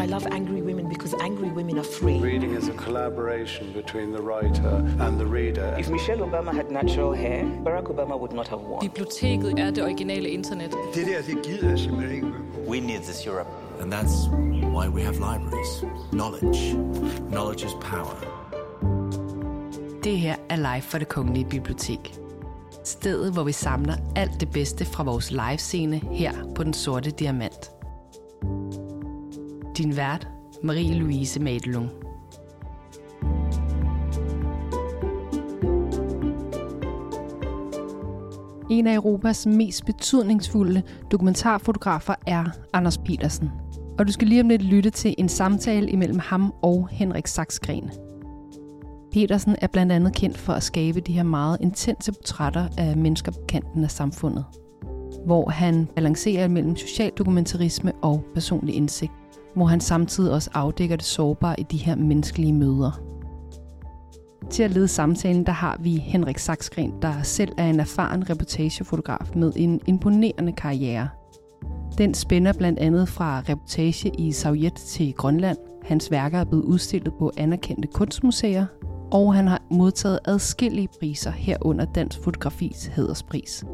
I love angry women because angry women are free. Reading is a collaboration between the writer and the reader. If Michelle Obama had natural hair, Barack Obama would not have won. Biblioteket er det originale internet. Det der, det gider jeg simpelthen ikke. We need this Europe. And that's why we have libraries. Knowledge. Knowledge is power. Det her er live for det kongelige bibliotek. Stedet, hvor vi samler alt det bedste fra vores livescene her på Den Sorte Diamant. Din vært, Marie-Louise Madelung. En af Europas mest betydningsfulde dokumentarfotografer er Anders Petersen. Og du skal lige om lidt lytte til en samtale imellem ham og Henrik Saxgren. Petersen er blandt andet kendt for at skabe de her meget intense portrætter af mennesker på kanten af samfundet, hvor han balancerer mellem socialdokumentarisme og personlig indsigt, hvor han samtidig også afdækker det sårbare i de her menneskelige møder. Til at lede samtalen, der har vi Henrik Saxgren, der selv er en erfaren reportagefotograf med en imponerende karriere. Den spænder blandt andet fra reportage i Sovjet til Grønland. Hans værker er blevet udstillet på anerkendte kunstmuseer, og han har modtaget adskillige priser herunder Dansk Fotografis hæderspris.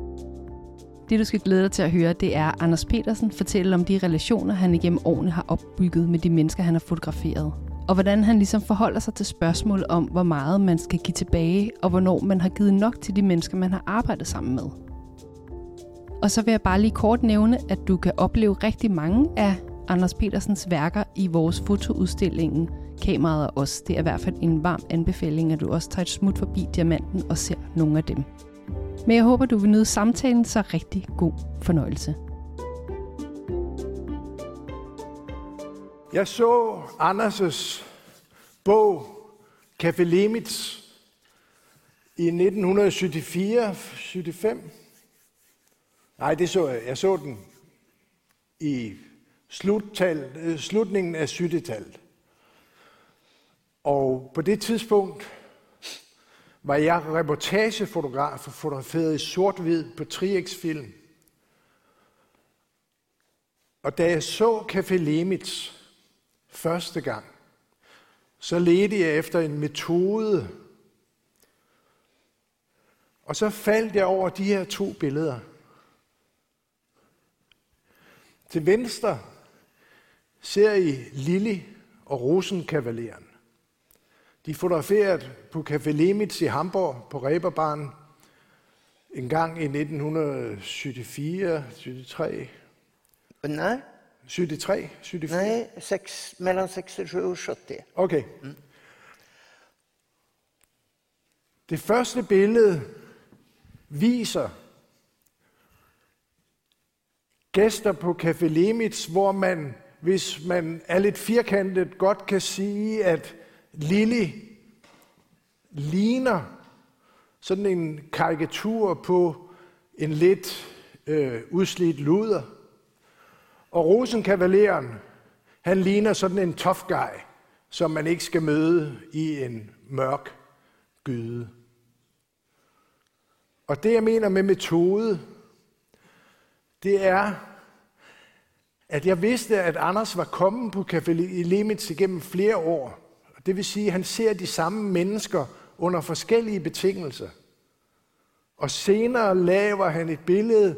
Det du skal glæde dig til at høre, det er Anders Petersen fortælle om de relationer, han igennem årene har opbygget med de mennesker, han har fotograferet. Og hvordan han ligesom forholder sig til spørgsmål om, hvor meget man skal give tilbage, og hvornår man har givet nok til de mennesker, man har arbejdet sammen med. Og så vil jeg bare lige kort nævne, at du kan opleve rigtig mange af Anders Petersens værker i vores fotoudstillingen Kameraet og os. Det er i hvert fald en varm anbefaling, at du også tager et smut forbi Diamanten og ser nogle af dem. Men jeg håber, du vil nyde samtalen, så rigtig god fornøjelse. Jeg så Anders' bog Café Limits i 1974-75. Nej, det så jeg. Jeg så den i sluttal, øh, slutningen af 70-tallet. Og på det tidspunkt var jeg reportagefotograf og fotograferet i sort-hvid på Triex-film. Og da jeg så Café Limits første gang, så ledte jeg efter en metode. Og så faldt jeg over de her to billeder. Til venstre ser I Lili og Rosenkavaleren. De er fotograferet på Café Limits i Hamburg på Reberbahn en gang i 1974, 73. Nej, 73, 74. nej sex, mellan 67 och 70. Okay. Det første billede viser gæster på Café Limits, hvor man, hvis man er lidt firkantet, godt kan sige, at Lili ligner sådan en karikatur på en lidt øh, udslidt luder. Og Rosenkavaleren, han ligner sådan en tough guy, som man ikke skal møde i en mørk gyde. Og det, jeg mener med metode, det er, at jeg vidste, at Anders var kommet på Café Limits igennem flere år. Det vil sige, at han ser de samme mennesker under forskellige betingelser. Og senere laver han et billede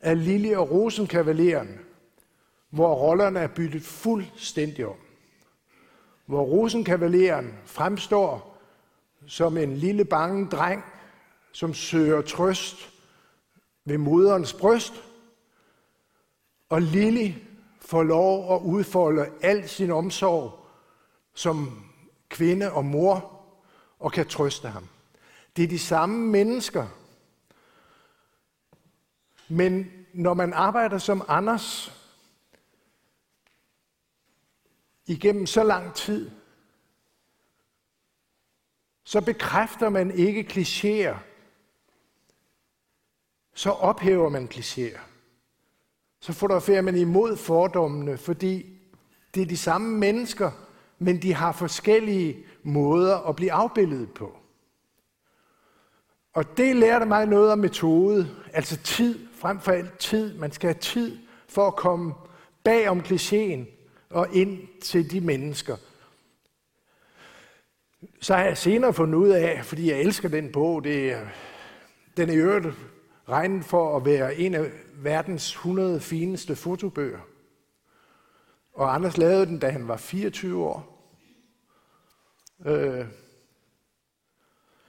af Lille og Rosenkavaleren, hvor rollerne er byttet fuldstændig om. Hvor Rosenkavaleren fremstår som en lille bange dreng, som søger trøst ved moderens bryst, og Lille får lov at udfolde al sin omsorg som kvinde og mor, og kan trøste ham. Det er de samme mennesker. Men når man arbejder som Anders igennem så lang tid, så bekræfter man ikke klichéer. Så ophæver man klichéer. Så fotograferer man imod fordommene, fordi det er de samme mennesker, men de har forskellige måder at blive afbildet på. Og det lærte mig noget om metode, altså tid, frem for alt tid. Man skal have tid for at komme bag om klichéen og ind til de mennesker. Så har jeg senere fundet ud af, fordi jeg elsker den bog, det er, den er i øvrigt regnet for at være en af verdens 100 fineste fotobøger. Og Anders lavede den, da han var 24 år. Øh,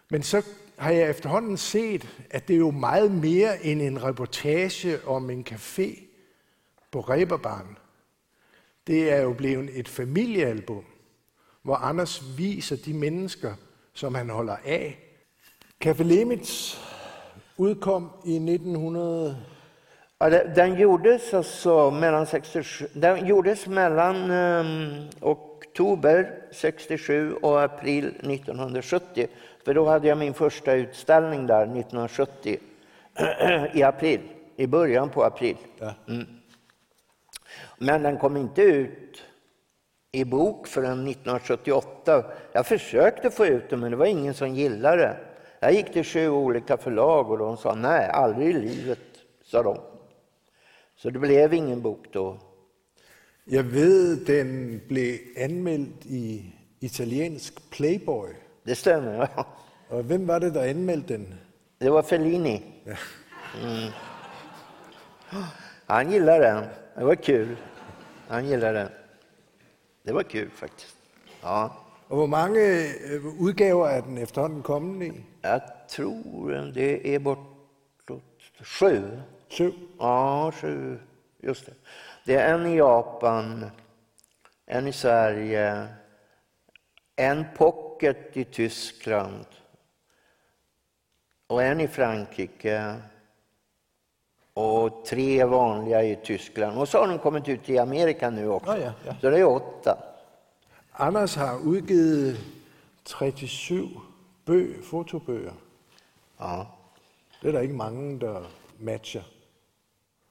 men så har jeg efterhånden set, at det er jo meget mere end en reportage om en café på Reberbanen. Det er jo blevet et familiealbum, hvor Anders viser de mennesker, som han holder af. Café Lemits udkom i 1900... Ja, den, den gjordes alltså mellan 67, den gjordes mellan ehm, oktober 67 och april 1970. För då hade jag min första utställning där 1970 i april, i början på april. Mm. Men den kom inte ut i bok förrän 1978. Jag försökte få ut den, men det var ingen som gillade det. Jag gick till sju olika förlag och de sa nej, aldrig i livet, sa de. Så det blev ingen bok då. Jeg ved, den blev anmeldt i italiensk Playboy. Det stämmer, ja. Og hvem var det, der anmeldte den? Det var Fellini. Mm. Han gillade den. Det var kul. Han gillade den. Det var kul faktiskt. Ja. Og hvor mange øh, udgaver er den efterhånden kommet i? Jag tror det är bortåt sju. Syv. Ja, sju. Just det. Det är en i Japan, en i Sverige, en pocket i Tyskland och en i Frankrike och tre vanliga i Tyskland. Och så har de kommit ut i Amerika nu också. Ja, ja, ja. Så det är åtta. Anders har udgivet 37 bøg, fotobøger. Ja. Det er der ikke mange, der matcher.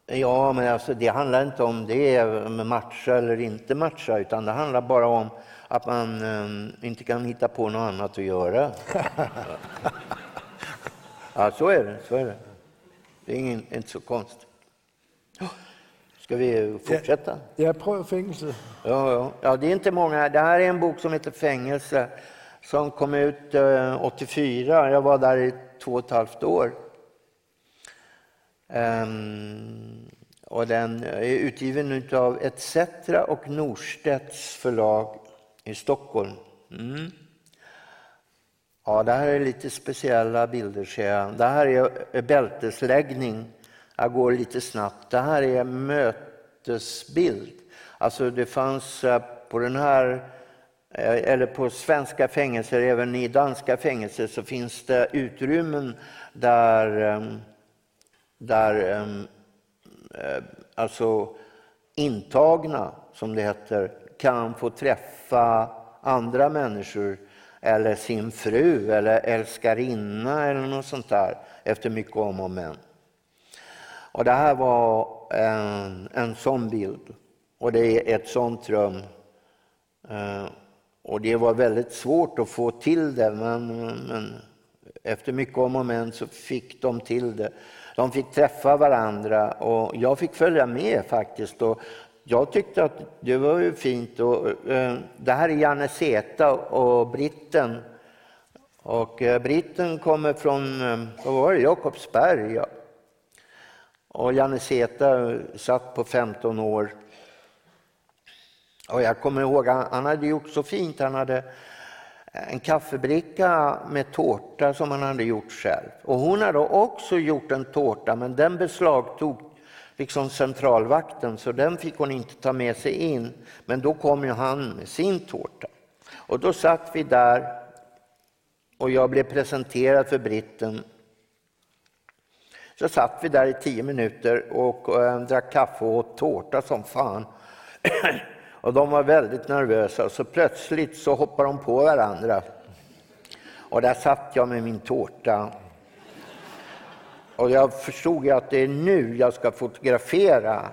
Ja, men alltså, det handlar inte om det, med matcha eller inte matcha, utan det handlar bara om att man eh, inte kan hitta på något annat att göra. ja, så är det. Så är det. det är ingen, inte så konstigt. Ska vi fortsätta? Jeg prøver fængsel. Ja, ja. ja, det är inte många. Det här är en bok som heter Fängelse som kom ut eh, 84. Jag var där i två och ett halvt år. Um, och den är utgiven av ETC och Norstedts förlag i Stockholm. Mm. Ja, det här är lite speciella bilder ser jag. Det här är bältesläggning. Jag går lite snabbt. Det här är mötesbild. Alltså det fanns eh, på den här, eh, eller på svenska fängelser, även i danska fängelser, så finns det utrymmen där, ehm, där ehm, eh, alltså intagna, som det heter, kan få träffa andra människor eller sin fru eller älskarinna eller något sånt där efter mycket om och men. Och det här var en, en sån bild och det är ett sånt rum. Eh, och det var väldigt svårt att få till det men, men efter mycket om och men så fick de till det. De fick träffa varandra och jag fick följa med faktiskt. Och jag tyckte att det var ju fint. Och, eh, det här är Janne Zeta och britten. Och eh, britten kommer från eh, vad var det, Jakobsberg. Ja. Och Janne Zeta eh, satt på 15 år. Och jag kommer ihåg, han, han hade gjort så fint. Han hade en kaffebricka med tårta som han hade gjort själv. Och hon hade också gjort en tårta, men den beslagtog liksom centralvakten, så den fick hon inte ta med sig in. Men då kom ju han med sin tårta. Och då satt vi där och jag blev presenterad för britten. Så satt vi där i tio minuter och äh, drack kaffe och åt tårta som fan. och de var väldigt nervösa, så plötsligt så hoppade de på varandra. Och där satt jag med min tårta. Och jag förstod ju att det är nu jag ska fotografera.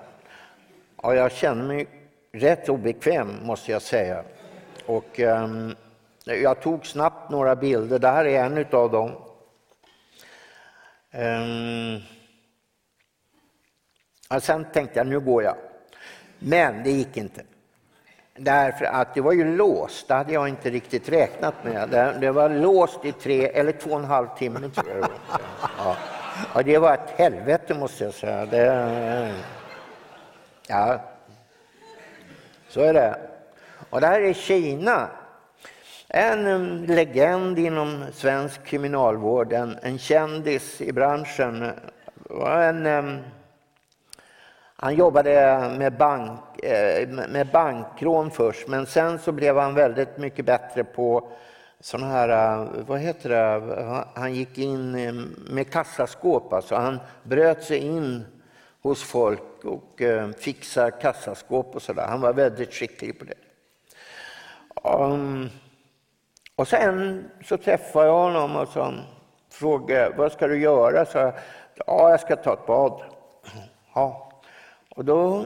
Och jag kände mig rätt obekväm, måste jag säga. Och um, jag tog snabbt några bilder. Det här är en av dem. Um, och sen tänkte jag, nu går jag. Men det gick inte. Därför att det var ju låst, det hade jag inte riktigt räknat med. Det, det var låst i tre eller två och en halv timme tror jag det var. Ja. ja, det var ett helvete måste jag säga. Det, ja, så är det. Och det här är Kina. En legend inom svensk kriminalvård, en, en kändis i branschen. en... Han jobbade med, bank, Eh, med bankrån först, men sen så blev han väldigt mycket bättre på sådana här, eh, vad heter det, han gick in med kassaskåp, alltså han bröt sig in hos folk och eh, fixade kassaskåp och sådär. Han var väldigt skicklig på det. Um, och sen så träffade jag honom och så frågade vad ska du göra? Så jag, ja, jag ska ta ett bad. Ja, och då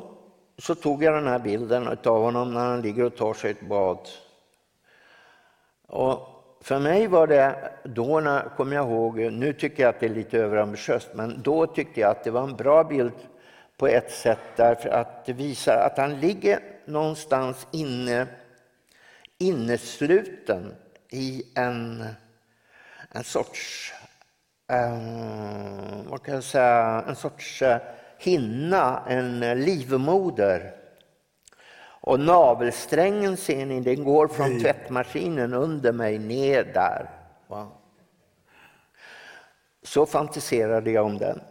så tog jag den här bilden av honom när han ligger och tar sig ett bad. Och för mig var det då, när, kommer jag ihåg, nu tycker jag att det är lite överambitiöst, men då tyckte jag att det var en bra bild på ett sätt därför att det visar att han ligger någonstans inne, innesluten i en, en sorts, um, vad kan jag säga, en sorts uh, hinna, en livmoder. Och navelsträngen ser ni, den går från Nej. tvättmaskinen under mig ner där. Va? Så fantiserade jag om den.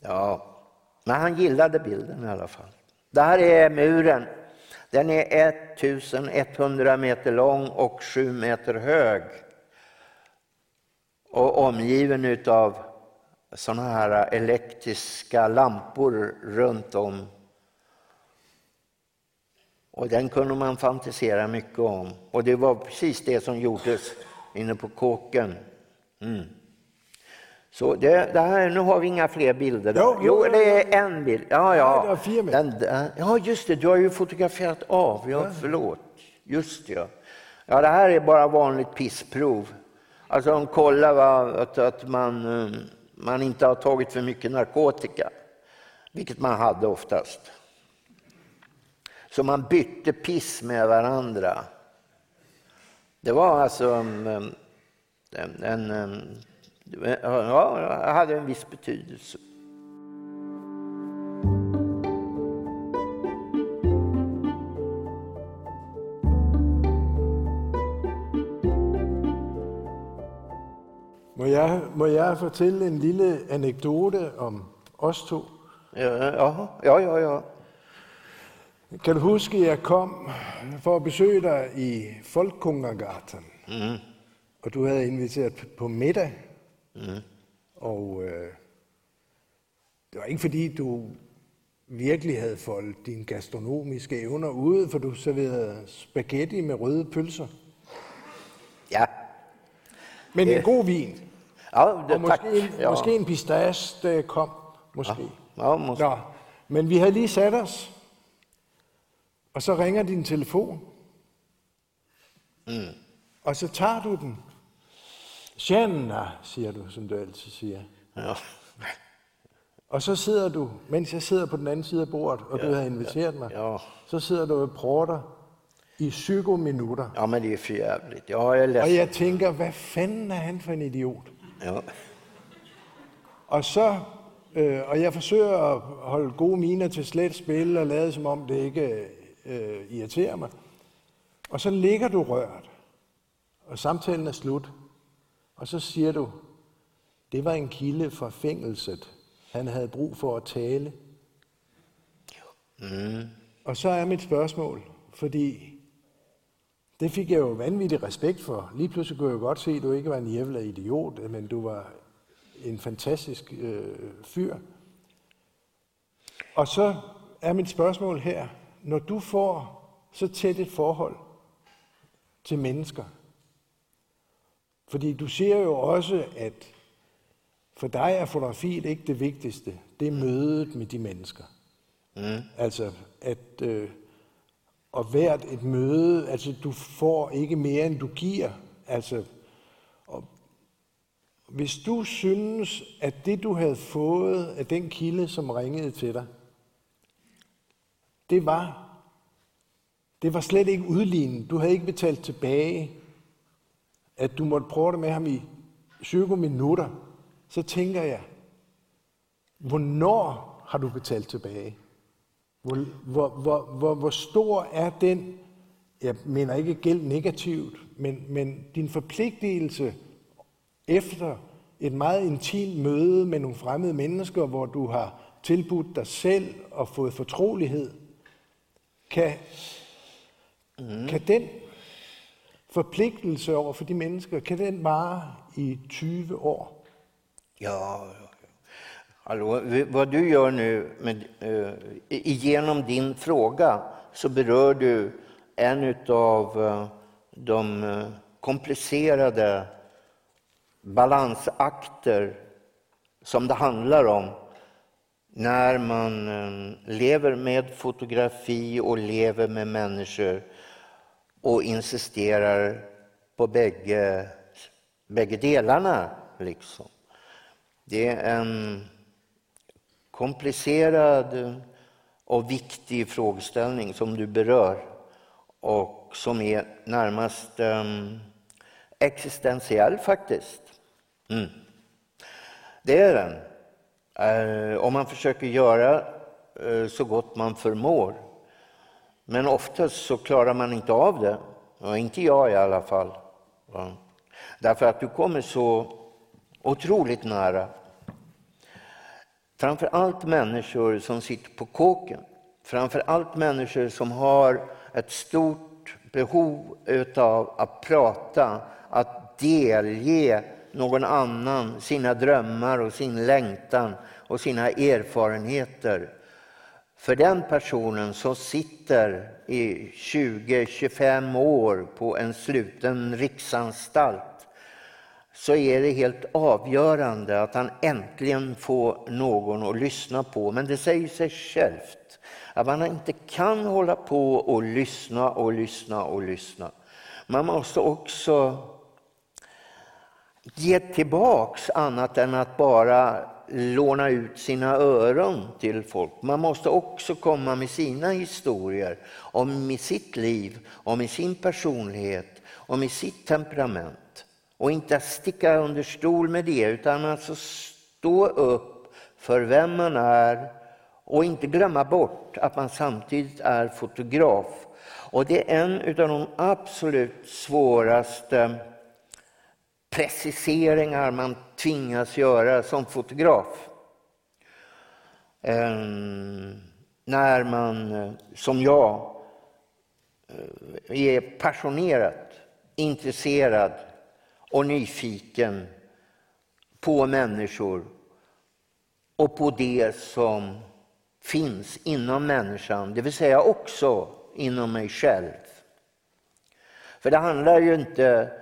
Ja, men han gillade bilden i alla fall. Där är muren. Den är 1100 meter lång och 7 meter hög. Och omgiven av sådana här elektriska lampor runt om. Och den kunde man fantisera mycket om. Och det var precis det som gjordes inne på kåken. Mm. Så det, det, här, nu har vi inga fler bilder. Jo, jo, det är en bild. Ja, ja. Den, ja, just det, du har ju fotograferat av. Ja, förlåt. Just det, ja. Ja, det här är bara vanligt pissprov. Alltså de kollar va, att, att man um, man inte har tagit för mycket narkotika, vilket man hade oftast. Så man bytte piss med varandra. Det var alltså um, um, en, en, en ja, hade en viss betydelse. Jeg, må jeg fortælle en lille anekdote om os to? Ja, ja, ja, ja. ja. Kan du huske, at jeg kom for at besøge dig i Folkungergarten, mm. og du havde inviteret på middag, mm. og øh, det var ikke fordi, du virkelig havde foldet dine gastronomiske evner ude, for du serverede spaghetti med røde pølser. Ja. Men en god vin. Ja, det, og måske, tak. En, ja. måske en pistache, det kom. Måske. Ja, ja måske. Nå, men vi havde lige sat os, og så ringer din telefon. Mm. Og så tager du den. Tjena, siger du, som du altid siger. Ja. Og så sidder du, mens jeg sidder på den anden side af bordet, og ja, du har inviteret ja, mig, ja. så sidder du og prater i 20 minutter. Ja, men det är för jävligt. Ja, jag är ledsen. Og jeg tænker, hvad fanden er han for en idiot? Ja. Og så, øh, og jeg forsøger at holde gode miner til slet spil og lade som om det ikke øh, irriterer mig. Og så ligger du rørt, og samtalen er slut. Og så siger du, det var en kilde fra fængselset. Han havde brug for at tale. Mm. Og så er mit spørgsmål, fordi det fik jeg jo vanvittig respekt for. Lige pludselig kunne jeg jo godt se, at du ikke var en jævla idiot, men du var en fantastisk øh, fyr. Og så er mit spørgsmål her, når du får så tæt et forhold til mennesker, fordi du siger jo også, at for dig er fotografiet ikke det vigtigste. Det er mødet med de mennesker. Mm. Altså, at øh, og hvert et møde, altså du får ikke mere, end du giver. Altså, og hvis du synes, at det du havde fået af den kilde, som ringede til dig, det var det var slet ikke udlignet. Du havde ikke betalt tilbage, at du måtte prøve det med ham i 20 minutter. Så tænker jeg, hvornår har du betalt tilbage? Hvor, hvor, hvor, hvor, hvor stor er den, jeg mener ikke gæld negativt, men, men din forpligtelse efter et meget intimt møde med nogle fremmede mennesker, hvor du har tilbudt dig selv og fået fortrolighed, kan, mm. kan den forpligtelse over for de mennesker, kan den vare i 20 år? Ja, ja. Hallå, vad du gör nu, med, eh, genom din fråga, så berör du en av eh, de eh, komplicerade balansakter som det handlar om när man eh, lever med fotografi och lever med människor och insisterar på bägge, bägge delarna. Liksom. Det är en komplicerad och viktig frågeställning som du berör och som är närmast um, existentiell faktiskt. Mm. Det är den. Uh, om man försöker göra uh, så gott man förmår. Men oftast så klarar man inte av det. Ja, inte jag i alla fall. Ja. Därför att du kommer så otroligt nära. Framför allt människor som sitter på kåken. Framför allt människor som har ett stort behov av att prata, att delge någon annan sina drömmar och sin längtan och sina erfarenheter. För den personen som sitter i 20-25 år på en sluten riksanstalt så är det helt avgörande att han äntligen får någon att lyssna på. Men det säger sig självt att man inte kan hålla på och lyssna och lyssna och lyssna. Man måste också ge tillbaks annat än att bara låna ut sina öron till folk. Man måste också komma med sina historier om sitt liv, om sin personlighet, om sitt temperament. Och inte sticka under stol med det, utan alltså stå upp för vem man är och inte glömma bort att man samtidigt är fotograf. Och det är en av de absolut svåraste preciseringar man tvingas göra som fotograf. Ehm, när man, som jag, eh, är passionerat intresserad och nyfiken på människor och på det som finns inom människan, det vill säga också inom mig själv. För det handlar ju inte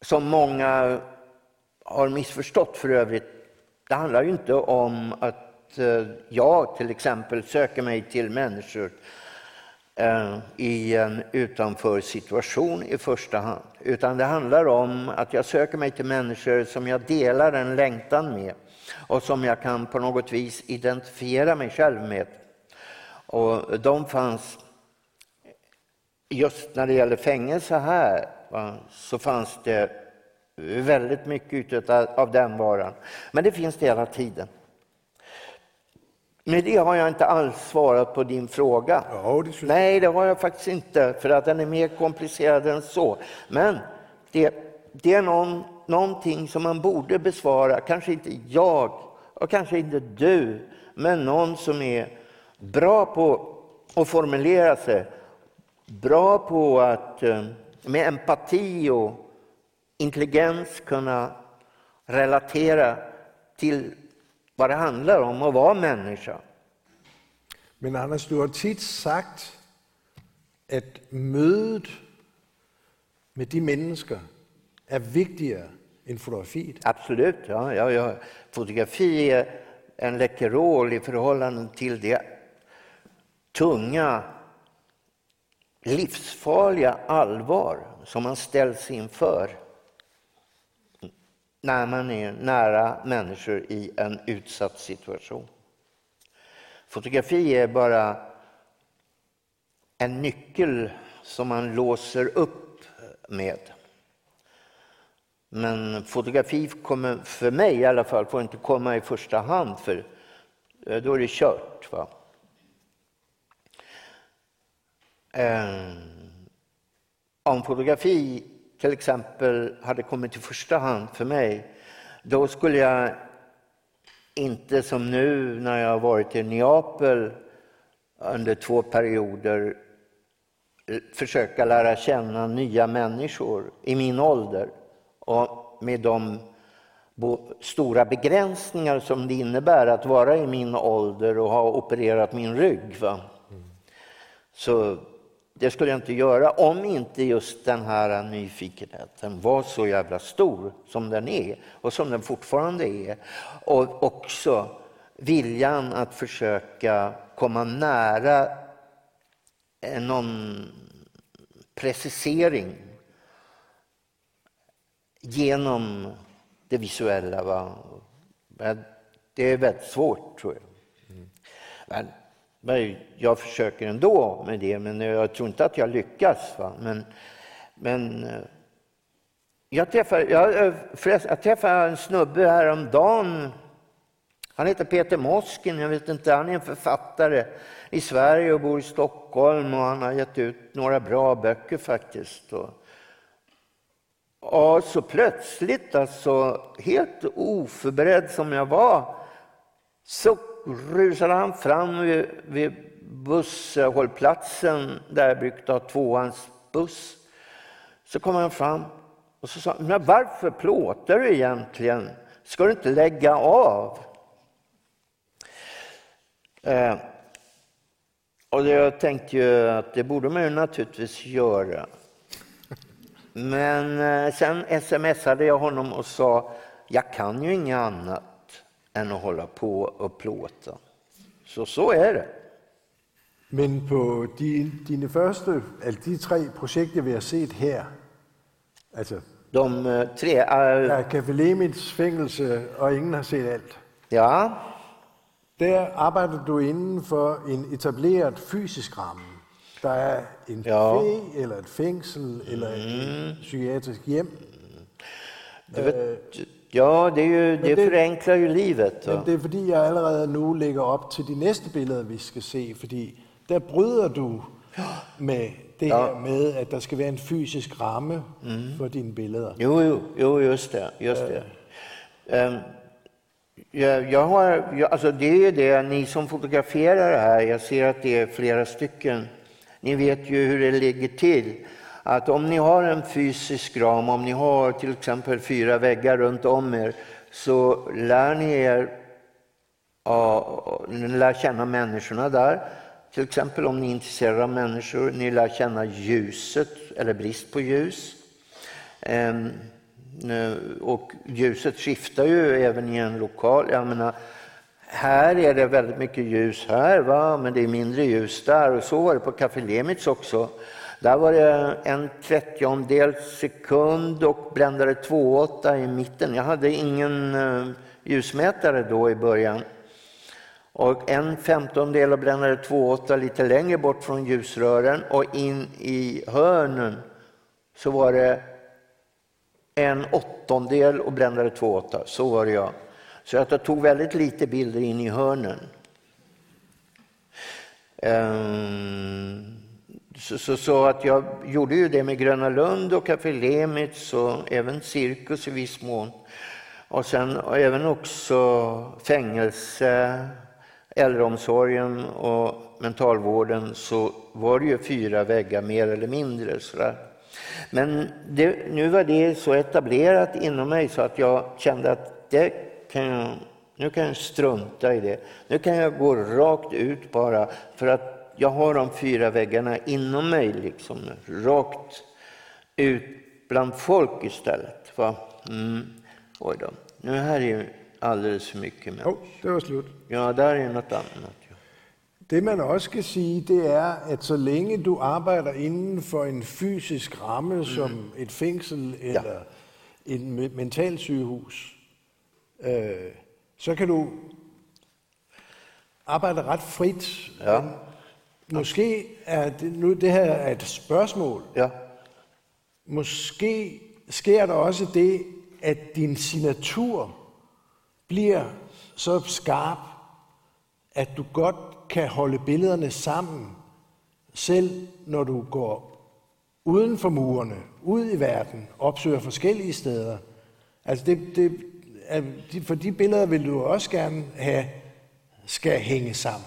som många har missförstått för övrigt. Det handlar ju inte om att eh, jag till exempel söker mig till människor Eh, i en utanför situation i första hand. Utan det handlar om att jag söker mig till människor som jag delar en längtan med och som jag kan på något vis identifiera mig själv med. Och de fanns just när det gäller fängelse här så fanns det väldigt mycket av den varan. Men det finns det hela tiden. Med det har jag inte alls svarat på din fråga. Ja, det Nej, det har jag faktiskt inte, för att den är mer komplicerad än så. Men det, det är någon, någonting som man borde besvara, kanske inte jag och kanske inte du, men någon som är bra på att formulera sig, bra på att eh, med empati och intelligens kunna relatera till vad det handlar om att vara människa. Men Anders, du har tit sagt, att mötet med de människor är viktigare än fotografiet. Absolut, ja, ja, ja. Fotografi är en läckerol i förhållande till det tunga livsfarliga allvar som man ställs inför när man är nära människor i en utsatt situation. Fotografi är bara en nyckel som man låser upp med. Men fotografi kommer, för mig i alla fall, får inte komma i första hand för eh, då är det kört. Va? Ehm, om fotografi till exempel hade kommit i första hand för mig, då skulle jag inte som nu när jag har varit i Neapel under två perioder försöka lära känna nya människor i min ålder och med de stora begränsningar som det innebär att vara i min ålder och ha opererat min rygg. Va? Så det skulle jag inte göra om inte just den här nyfikenheten var så jävla stor som den är och som den fortfarande är. Och också viljan att försöka komma nära någon precisering genom det visuella. Va? Det är väldigt svårt, tror jag. Men jag försöker ändå med det, men jag tror inte att jag lyckas. Va? Men, men eh, jag, träffade, jag, eh, jag träffade en snubbe häromdagen. Han heter Peter Moskin, jag vet inte, han är en författare i Sverige och bor i Stockholm och han har gett ut några bra böcker faktiskt. Och, och så plötsligt, alltså helt oförberedd som jag var, så rusade han fram vid, vid busshållplatsen där jag brukade ha tvåans buss. Så kom han fram och så sa men varför plåtar du egentligen? Ska du inte lägga av? Eh, och jag tänkte ju att det borde man ju naturligtvis göra. Men eh, sen smsade jag honom och sa, jag kan ju inget annat än att hålla på och plåta. Så så är det. Men på de, dine første, altså de tre projekter, vi har set her, altså De eh, tre... Uh, ja, Café Lemits fængelse, og ingen har set alt. ja, Der arbejder du for en etableret fysisk ramme. Der er en Ja. café, eller et fængsel, eller et psykiatrisk hjem. det, vet, ja, det, är ju, det, det- förenklar ju livet. Men det er fordi, jeg allerede nu lægger op til de næste billeder, vi skal se, fordi der bryder du med det Ja. her med, at der skal være en fysisk ramme for dine billeder. Jo, jo, jo just det. Just det. Ehm, jag, jag har, jag, alltså det är det, ni som fotograferar det här, jag ser att det är flera stycken. Ni vet ju hur det ligger till. Att om ni har en fysisk ram, om ni har till exempel fyra väggar runt om er, så lär ni er Ja, ni lär känna människorna där. Till exempel om ni är intresserade av människor, ni lär känna ljuset eller brist på ljus. Ehm, och ljuset skiftar ju även i en lokal. Jag menar, här är det väldigt mycket ljus här, va? men det är mindre ljus där. Och så var det på Café Lemitz också. Där var det en trettiondel sekund och bländare 2.8 i mitten. Jag hade ingen eh, ljusmätare då i början. Och en femtondel och brännare 2.8 lite längre bort från ljusrören och in i hörnen så var det en åttondel och brännare 2.8. Så var det jag. Så att jag tog väldigt lite bilder in i hörnen. Um... Så, så, så att jag gjorde ju det med Gröna Lund och Café Lemitz och även Cirkus i viss mån. Och sen och även också fängelse, äldreomsorgen och mentalvården så var det ju fyra väggar mer eller mindre. Sådär. Men det, nu var det så etablerat inom mig så att jag kände att det kan jag, nu kan jag strunta i det. Nu kan jag gå rakt ut bara för att jag har de fyra väggarna inom mig, liksom, rakt ut bland folk istället. Va? Mm. Oj då. Nu här är ju alldeles för mycket människor. det var slut. Ja, där är något annat. Ja. Det man også skal sige, det er, at så længe du arbejder inden for en fysisk ramme, som et fængsel eller et me- mentalsygehus, øh, så kan du arbejde ret frit. Ja. Måske er det, nu det her er et spørgsmål. Ja. Måske sker der også det, at din signatur bliver så skarp, at du godt kan holde billederne sammen, selv når du går uden for murene, ud i verden, opsøger forskellige steder. Altså det, det, de- for de billeder vil du også gerne have, skal hænge sammen.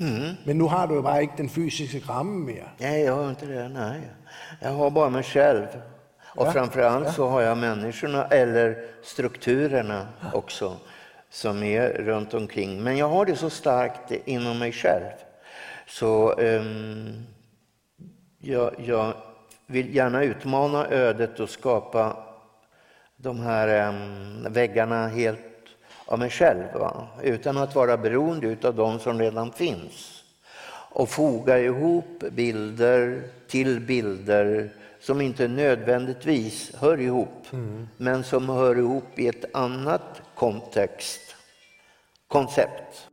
Mm. Men nu har du jo bare ikke den fysiske ramme mere. Nej, jag har inte det. Nej. Jag har bara mig själv. Och Ja, framförallt så har jag människorna, eller strukturerna också, som är runt omkring. Men jag har det så starkt inom mig själv. Så ehm, jag, jag vill gärna utmana ödet och skapa de här em, väggarna helt av mig själv. Va? Utan att vara beroende av de som redan finns. Och foga ihop bilder till bilder som inte nödvändigtvis hör ihop. Men som hör ihop i ett annat kontext, koncept.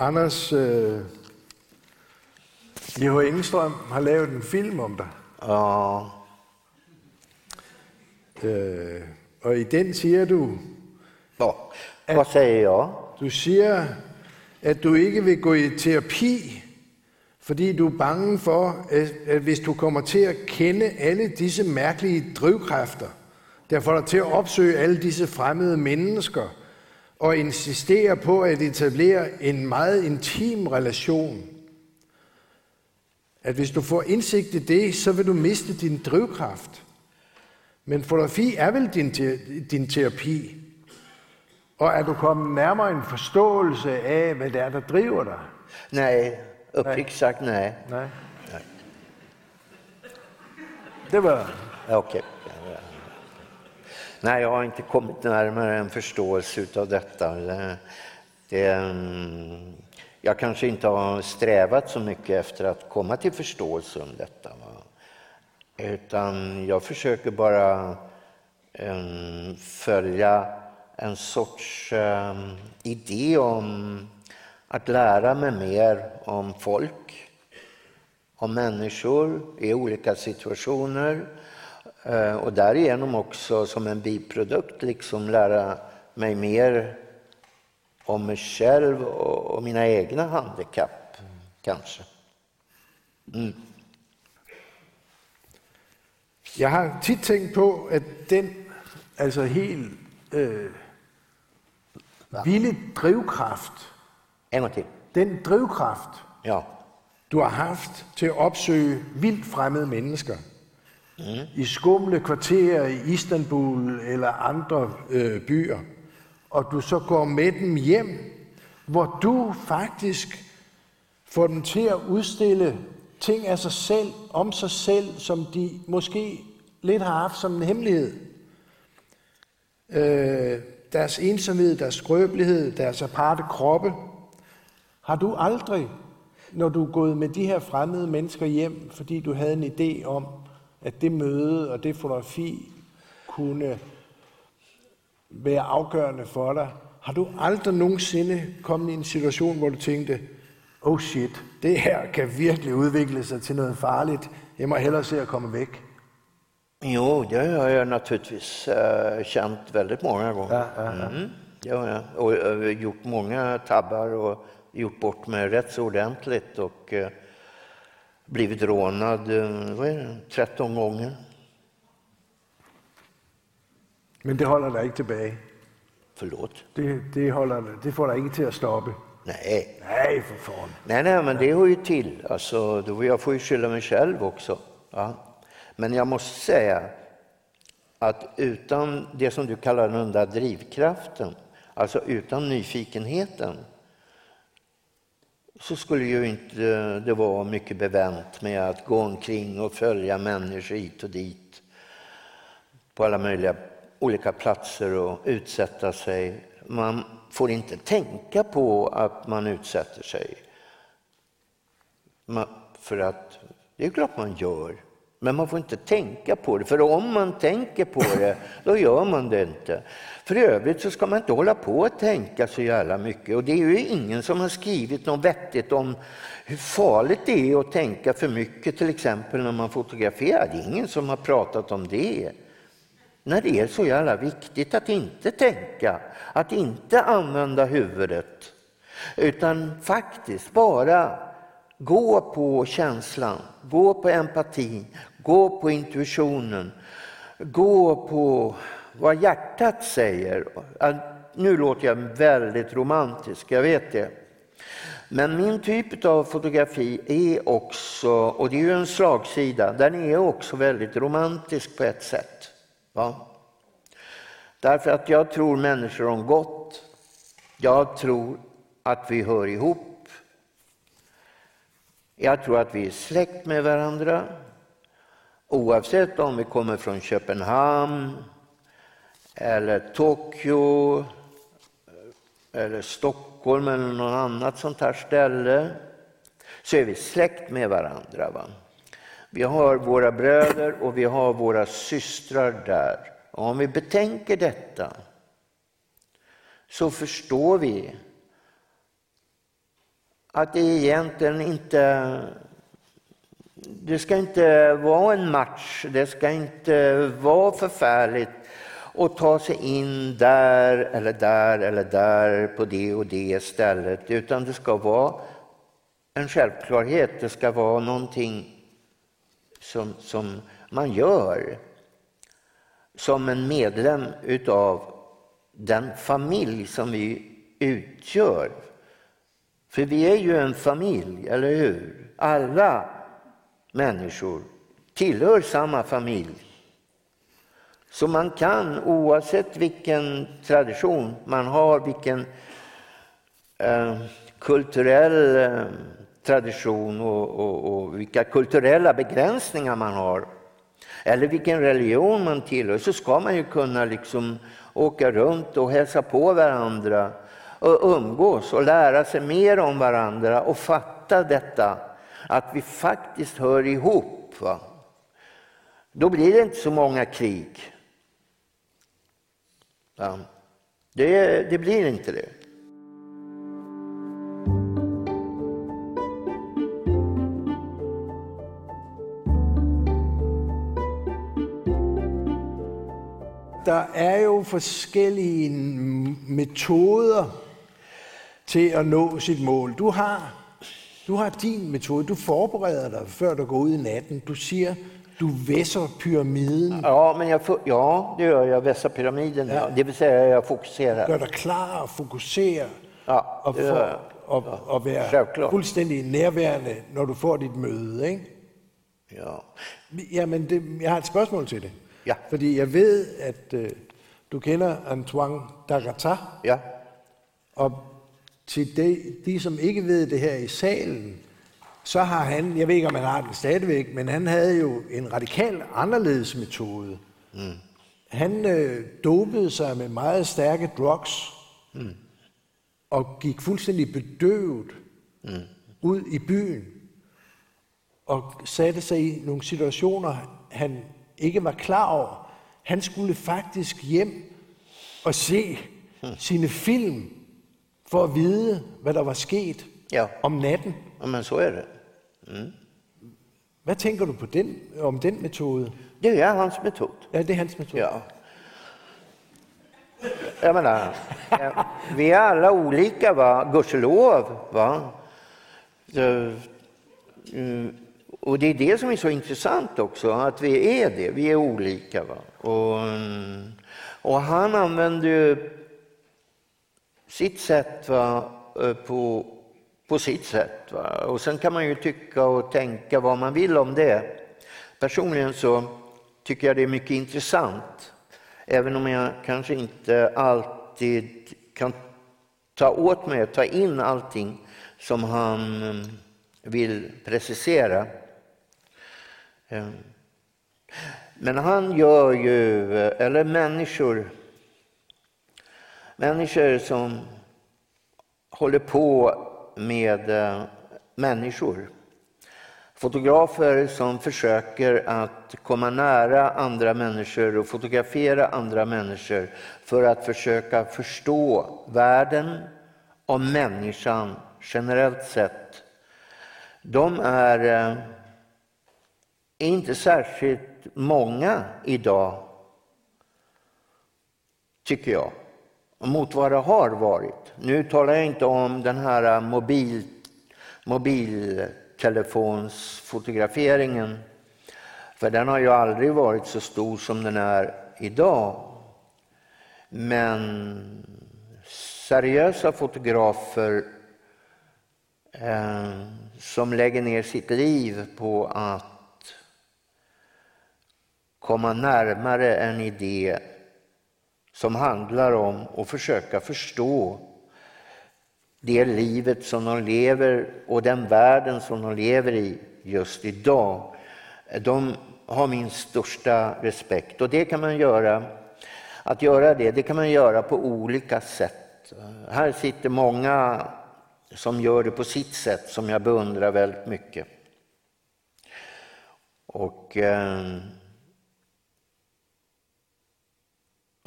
Anders øh, J.H. Engstrøm har lavet en film om dig. Ja, Øh, og i den siger du, ja. vad säger jag? du siger, at du ikke vil gå i terapi, fordi du er bange for, at, at hvis du kommer til at kende alle disse mærkelige drivkræfter, der får dig til at opsøge alle disse fremmede mennesker, og insistere på at etablere en meget intim relation, at hvis du får indsigt i det, så vil du miste din drivkraft. Men fotografi er vel din, te- din terapi. Og er du kommet nærmere en forståelse af, hvad det er, der driver dig? Nej, uppriktigt sagt nej. Nej. Det var... Okej. Nej, jag har inte kommit närmare en förståelse av detta. Det, det, jag kanske inte har strävat så mycket efter att komma till förståelse om detta. Va? Utan jag försöker bara um, följa en sorts um, idé om att lära mig mer om folk om människor i olika situationer eh, och därigenom också som en biprodukt liksom lära mig mer om mig själv och mina egna handikapp, kanske. Jeg har tit tænkt på, at den altså helt øh, vilde drivkraft, En gång till. den drivkraft, Ja. du har haft til at opsøge vildt fremmede mennesker, i skumle kvarterer i Istanbul eller andre øh, byer, og du så går med dem hjem, hvor du faktisk får dem til at udstille ting af sig selv, om sig selv, som de måske lidt har haft som en hemmelighed. Øh, deres ensomhed, deres skrøbelighed, deres aparte kroppe. Har du aldrig, når du er gået med de her fremmede mennesker hjem, fordi du havde en idé om, at det møde og det fotografi kunne være afgørende for dig, har du aldrig nogensinde kommet i en situation, hvor du tænkte, oh shit, det her kan virkelig udvikle sig til noget farligt. Jeg må hellere se at komme væk. Jo, det har jag naturligtvis eh, känt väldigt många gånger. Ja, ja, ja. Mm, det har jag. Och eh, gjort många tabbar och gjort bort mig rätt så ordentligt och eh, blivit rånad vad är det, 13 gånger. Men det holder dig ikke tilbage. Förlåt. Det, det, holder, det får dig ikke til at stoppe. Nej. Nej, for foran. Nej, nej, men det hör ju till. Alltså, då jag får ju skylla mig själv också. Ja. Men jag måste säga att utan det som du kallar den där drivkraften, alltså utan nyfikenheten, så skulle ju inte det vara mycket bevänt med att gå omkring och följa människor hit och dit på alla möjliga olika platser och utsätta sig. Man får inte tänka på att man utsätter sig. Man, för att det är klart man gör. Men man får inte tänka på det, för om man tänker på det, då gör man det inte. För övrigt så ska man inte hålla på att tänka så jävla mycket. Och det är ju ingen som har skrivit något vettigt om hur farligt det är att tänka för mycket, till exempel när man fotograferar. Det är ingen som har pratat om det. När det är så jävla viktigt att inte tänka, att inte använda huvudet. Utan faktiskt bara gå på känslan, gå på empatin, gå på intuitionen, gå på vad hjärtat säger. Nu låter jag väldigt romantisk, jag vet det. Men min typ av fotografi är också, och det är ju en slagsida, den är också väldigt romantisk på ett sätt. Va? Därför att jag tror människor om gott. Jag tror att vi hör ihop. Jag tror att vi är släkt med varandra. Oavsett om vi kommer från Köpenhamn, eller Tokyo, eller Stockholm eller något annat sånt här ställe, så är vi släkt med varandra. Va? Vi har våra bröder och vi har våra systrar där. Och om vi betänker detta så förstår vi att det egentligen inte det ska inte vara en match, det ska inte vara förfärligt att ta sig in där eller där eller där på det och det stället, utan det ska vara en självklarhet, det ska vara någonting som, som man gör som en medlem utav den familj som vi utgör. För vi är ju en familj, eller hur? Alla människor tillhör samma familj. Så man kan, oavsett vilken tradition man har, vilken eh, kulturell eh, tradition och, och, och vilka kulturella begränsningar man har, eller vilken religion man tillhör, så ska man ju kunna liksom åka runt och hälsa på varandra och umgås och lära sig mer om varandra och fatta detta att vi faktiskt hör ihop. Va? Då blir det inte så många krig. Ja. Det, det blir inte det. Der er jo forskellige metoder til at nå sit mål. Du har, du har din metode. Du forbereder dig, før du går ud i natten. Du siger, du vässer pyramiden. Ja, men jag, ja, det gör jag. Vässar pyramiden. Ja. Det vill säga jag fokuserar. Gör dig klar och fokusera. Ja, och, for, och, ja, och vara självklart. fullständigt närvarande när du får ditt möte. Ikke? Ja. Ja, men det, jag har ett spörsmål till dig. Ja. För jag vet att uh, du känner Antoine Dagata. Ja. Och till de, de, som inte vet det här i salen, så har han, jeg ved ikke om han har den stadigvæk, men han havde jo en radikal anderledes metode. Mm. Han øh, dopede sig med meget stærke drugs, mm. og gik fuldstændig bedøvet mm. ud i byen, og satte sig i nogle situationer, han ikke var klar over. Han skulle faktisk hjem og se sine film, for at vide, hvad der var sket ja. om natten. Men så är det. Mm. Vad tänker du på den, om den metod? Det är hans metod. Ja, det är hans metod. Ja. Jag menar, vi är alla olika, va? gudskelov. Va? Mm, och det är det som är så intressant också, att vi är det. Vi är olika. Va? Och, mm, och han använder ju sitt sätt va, eh, på på sitt sätt. Va? Och sen kan man ju tycka och tänka vad man vill om det. Personligen så tycker jag det är mycket intressant, även om jag kanske inte alltid kan ta åt mig och ta in allting som han mm, vill precisera. Men han gör ju, eller människor, människor som håller på med eh, människor Fotografer som försöker att komma nära andra människor och fotografera andra människor för att försöka förstå världen och människan generellt sett. De är eh, är inte särskilt många idag, tycker jag, mot vad det har varit. Nu talar jag inte om den här mobil, mobiltelefonsfotograferingen, för den har ju aldrig varit så stor som den är idag. Men seriösa fotografer eh, som lägger ner sitt liv på att komma närmare en idé som handlar om att försöka förstå det livet som de lever och den världen som de lever i just idag. De har min största respekt och det kan man göra. Att göra det, det kan man göra på olika sätt. Här sitter många som gör det på sitt sätt som jag beundrar väldigt mycket. Och eh,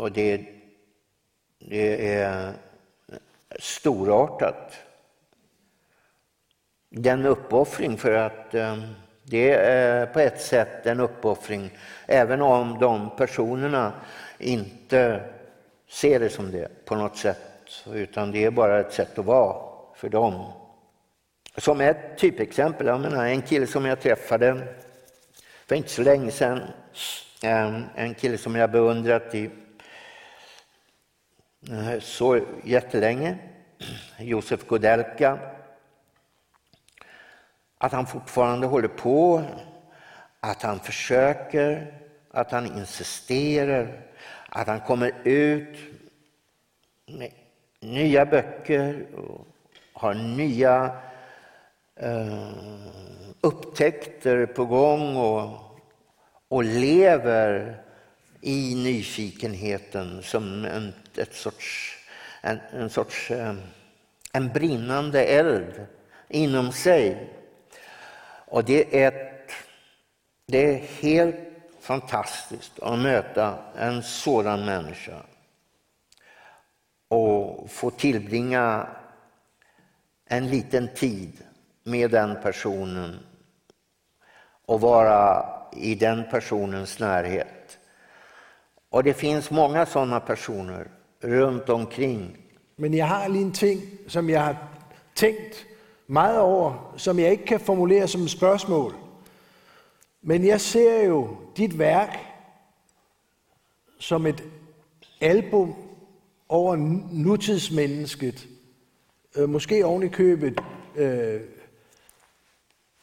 Och det, det är storartat. Den uppoffring för att eh, det är på ett sätt en uppoffring även om de personerna inte ser det som det på något sätt utan det är bara ett sätt att vara för dem. Som ett typexempel, jag menar, en kille som jag träffade för inte så länge sedan, eh, en kille som jag beundrat i Eh, så jättelänge, Josef Godelka, att han fortfarande håller på, att han försöker, att han insisterar, att han kommer ut med nya böcker och har nya eh, upptäckter på gång och, och lever i nyfikenheten som en, ett sorts, en, en sorts eh, en brinnande eld inom sig. Och det är, det är helt fantastiskt att möta en sådan människa och få tillbringa en liten tid med den personen och vara i den personens närhet. Och det finns många sådana personer runt omkring. Men jag har en ting som jag har tänkt mycket över, som jag inte kan formulera som ett spörsmål. Men jag ser ju ditt verk som ett album över nutidsmänniskan. Kanske øh, måske oven i köpet äh, øh,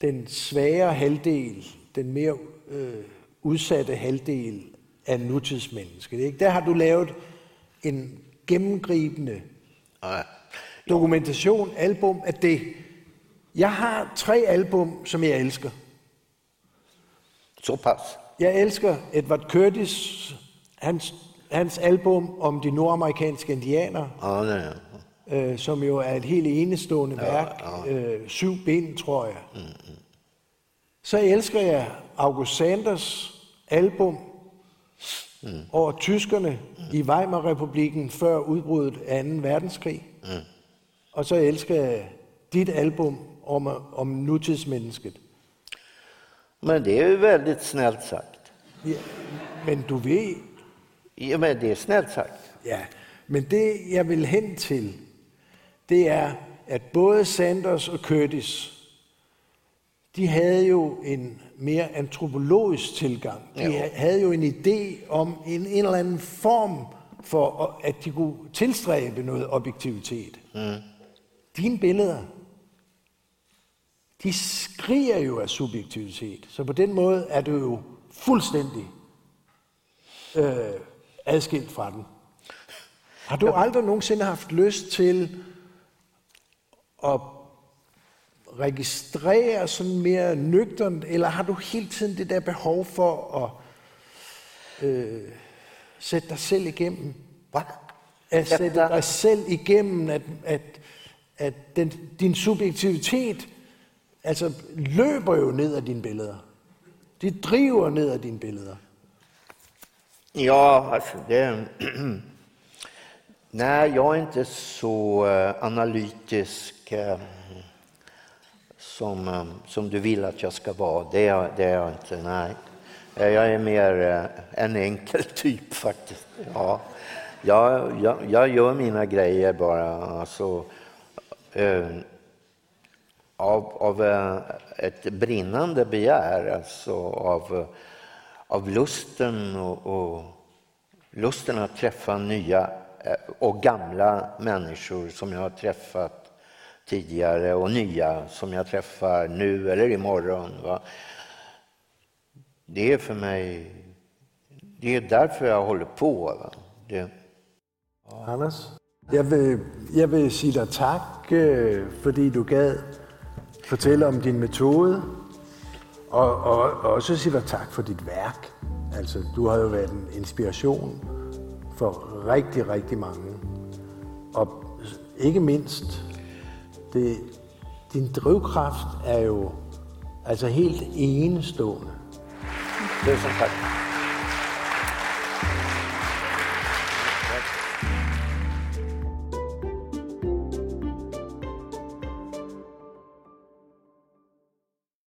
den svaga halvdel, den mer äh, øh, utsatta halvdel af nutidsmennesket. Ikke? Der har du lavet en gennemgribende dokumentation, album af det. Jeg har tre album, som jeg elsker. Så pass. Jeg elsker Edward Curtis, hans, hans album om de nordamerikanske indianere, Ja, det är. øh, som jo er et helt enestående Ja, værk. ja. Øh, syv bind, tror jeg. Så elsker jeg August Sanders album over tyskerne i Weimar-republiken før udbruddet af 2. verdenskrig. Og så elsker jeg dit album om, om nutidsmennesket. Men det är ju väldigt snällt sagt. Ja, men du ved, Ja, men det är snällt sagt. ja, men det jeg vil hen til, det er, at både Sanders og Curtis, de havde jo en mere antropologisk tilgang. De Jo. havde jo en idé om en, en eller anden form for, at de kunne tilstræbe noget objektivitet. Mm. Dine billeder, de skriger jo af subjektivitet. Så på den måde er du jo fuldstændig øh, adskilt fra den. Har du aldrig nogensinde haft lyst til at registrere sådan mere nøgternt, eller har du hele tiden det der behov for at øh, sætte dig selv igennem? Va? At sætte dig selv igennem, at, at, at den, din subjektivitet altså, løber jo ned ad dine billeder. De driver ned ad dine billeder. Ja, alltså det... Nej, jag är inte så eh, analytisk eh, som, eh, som du vill att jag ska vara. Det är, det är jag inte, nej. Eh, jag är mer eh, en enkel typ faktiskt. Ja. Jag, jag, jag gör mina grejer bara. Alltså, eh, av, av eh, ett brinnande begär, alltså av, av lusten och, och lusten att träffa nya och gamla människor som jag har träffat tidigare och nya som jag träffar nu eller imorgon. Va? Det är för mig, det är därför jag håller på. Va? Det, Anders? Jag vill, jag vill säga dig tack øh, för att du gav fortælle om din metod. Och og, og også sige dig tak for dit. Altså, du har jo været en inspiration for rigtig, rigtig mange. Og ikke minst det, din drivkraft er jo altså helt enestående. tusen tack.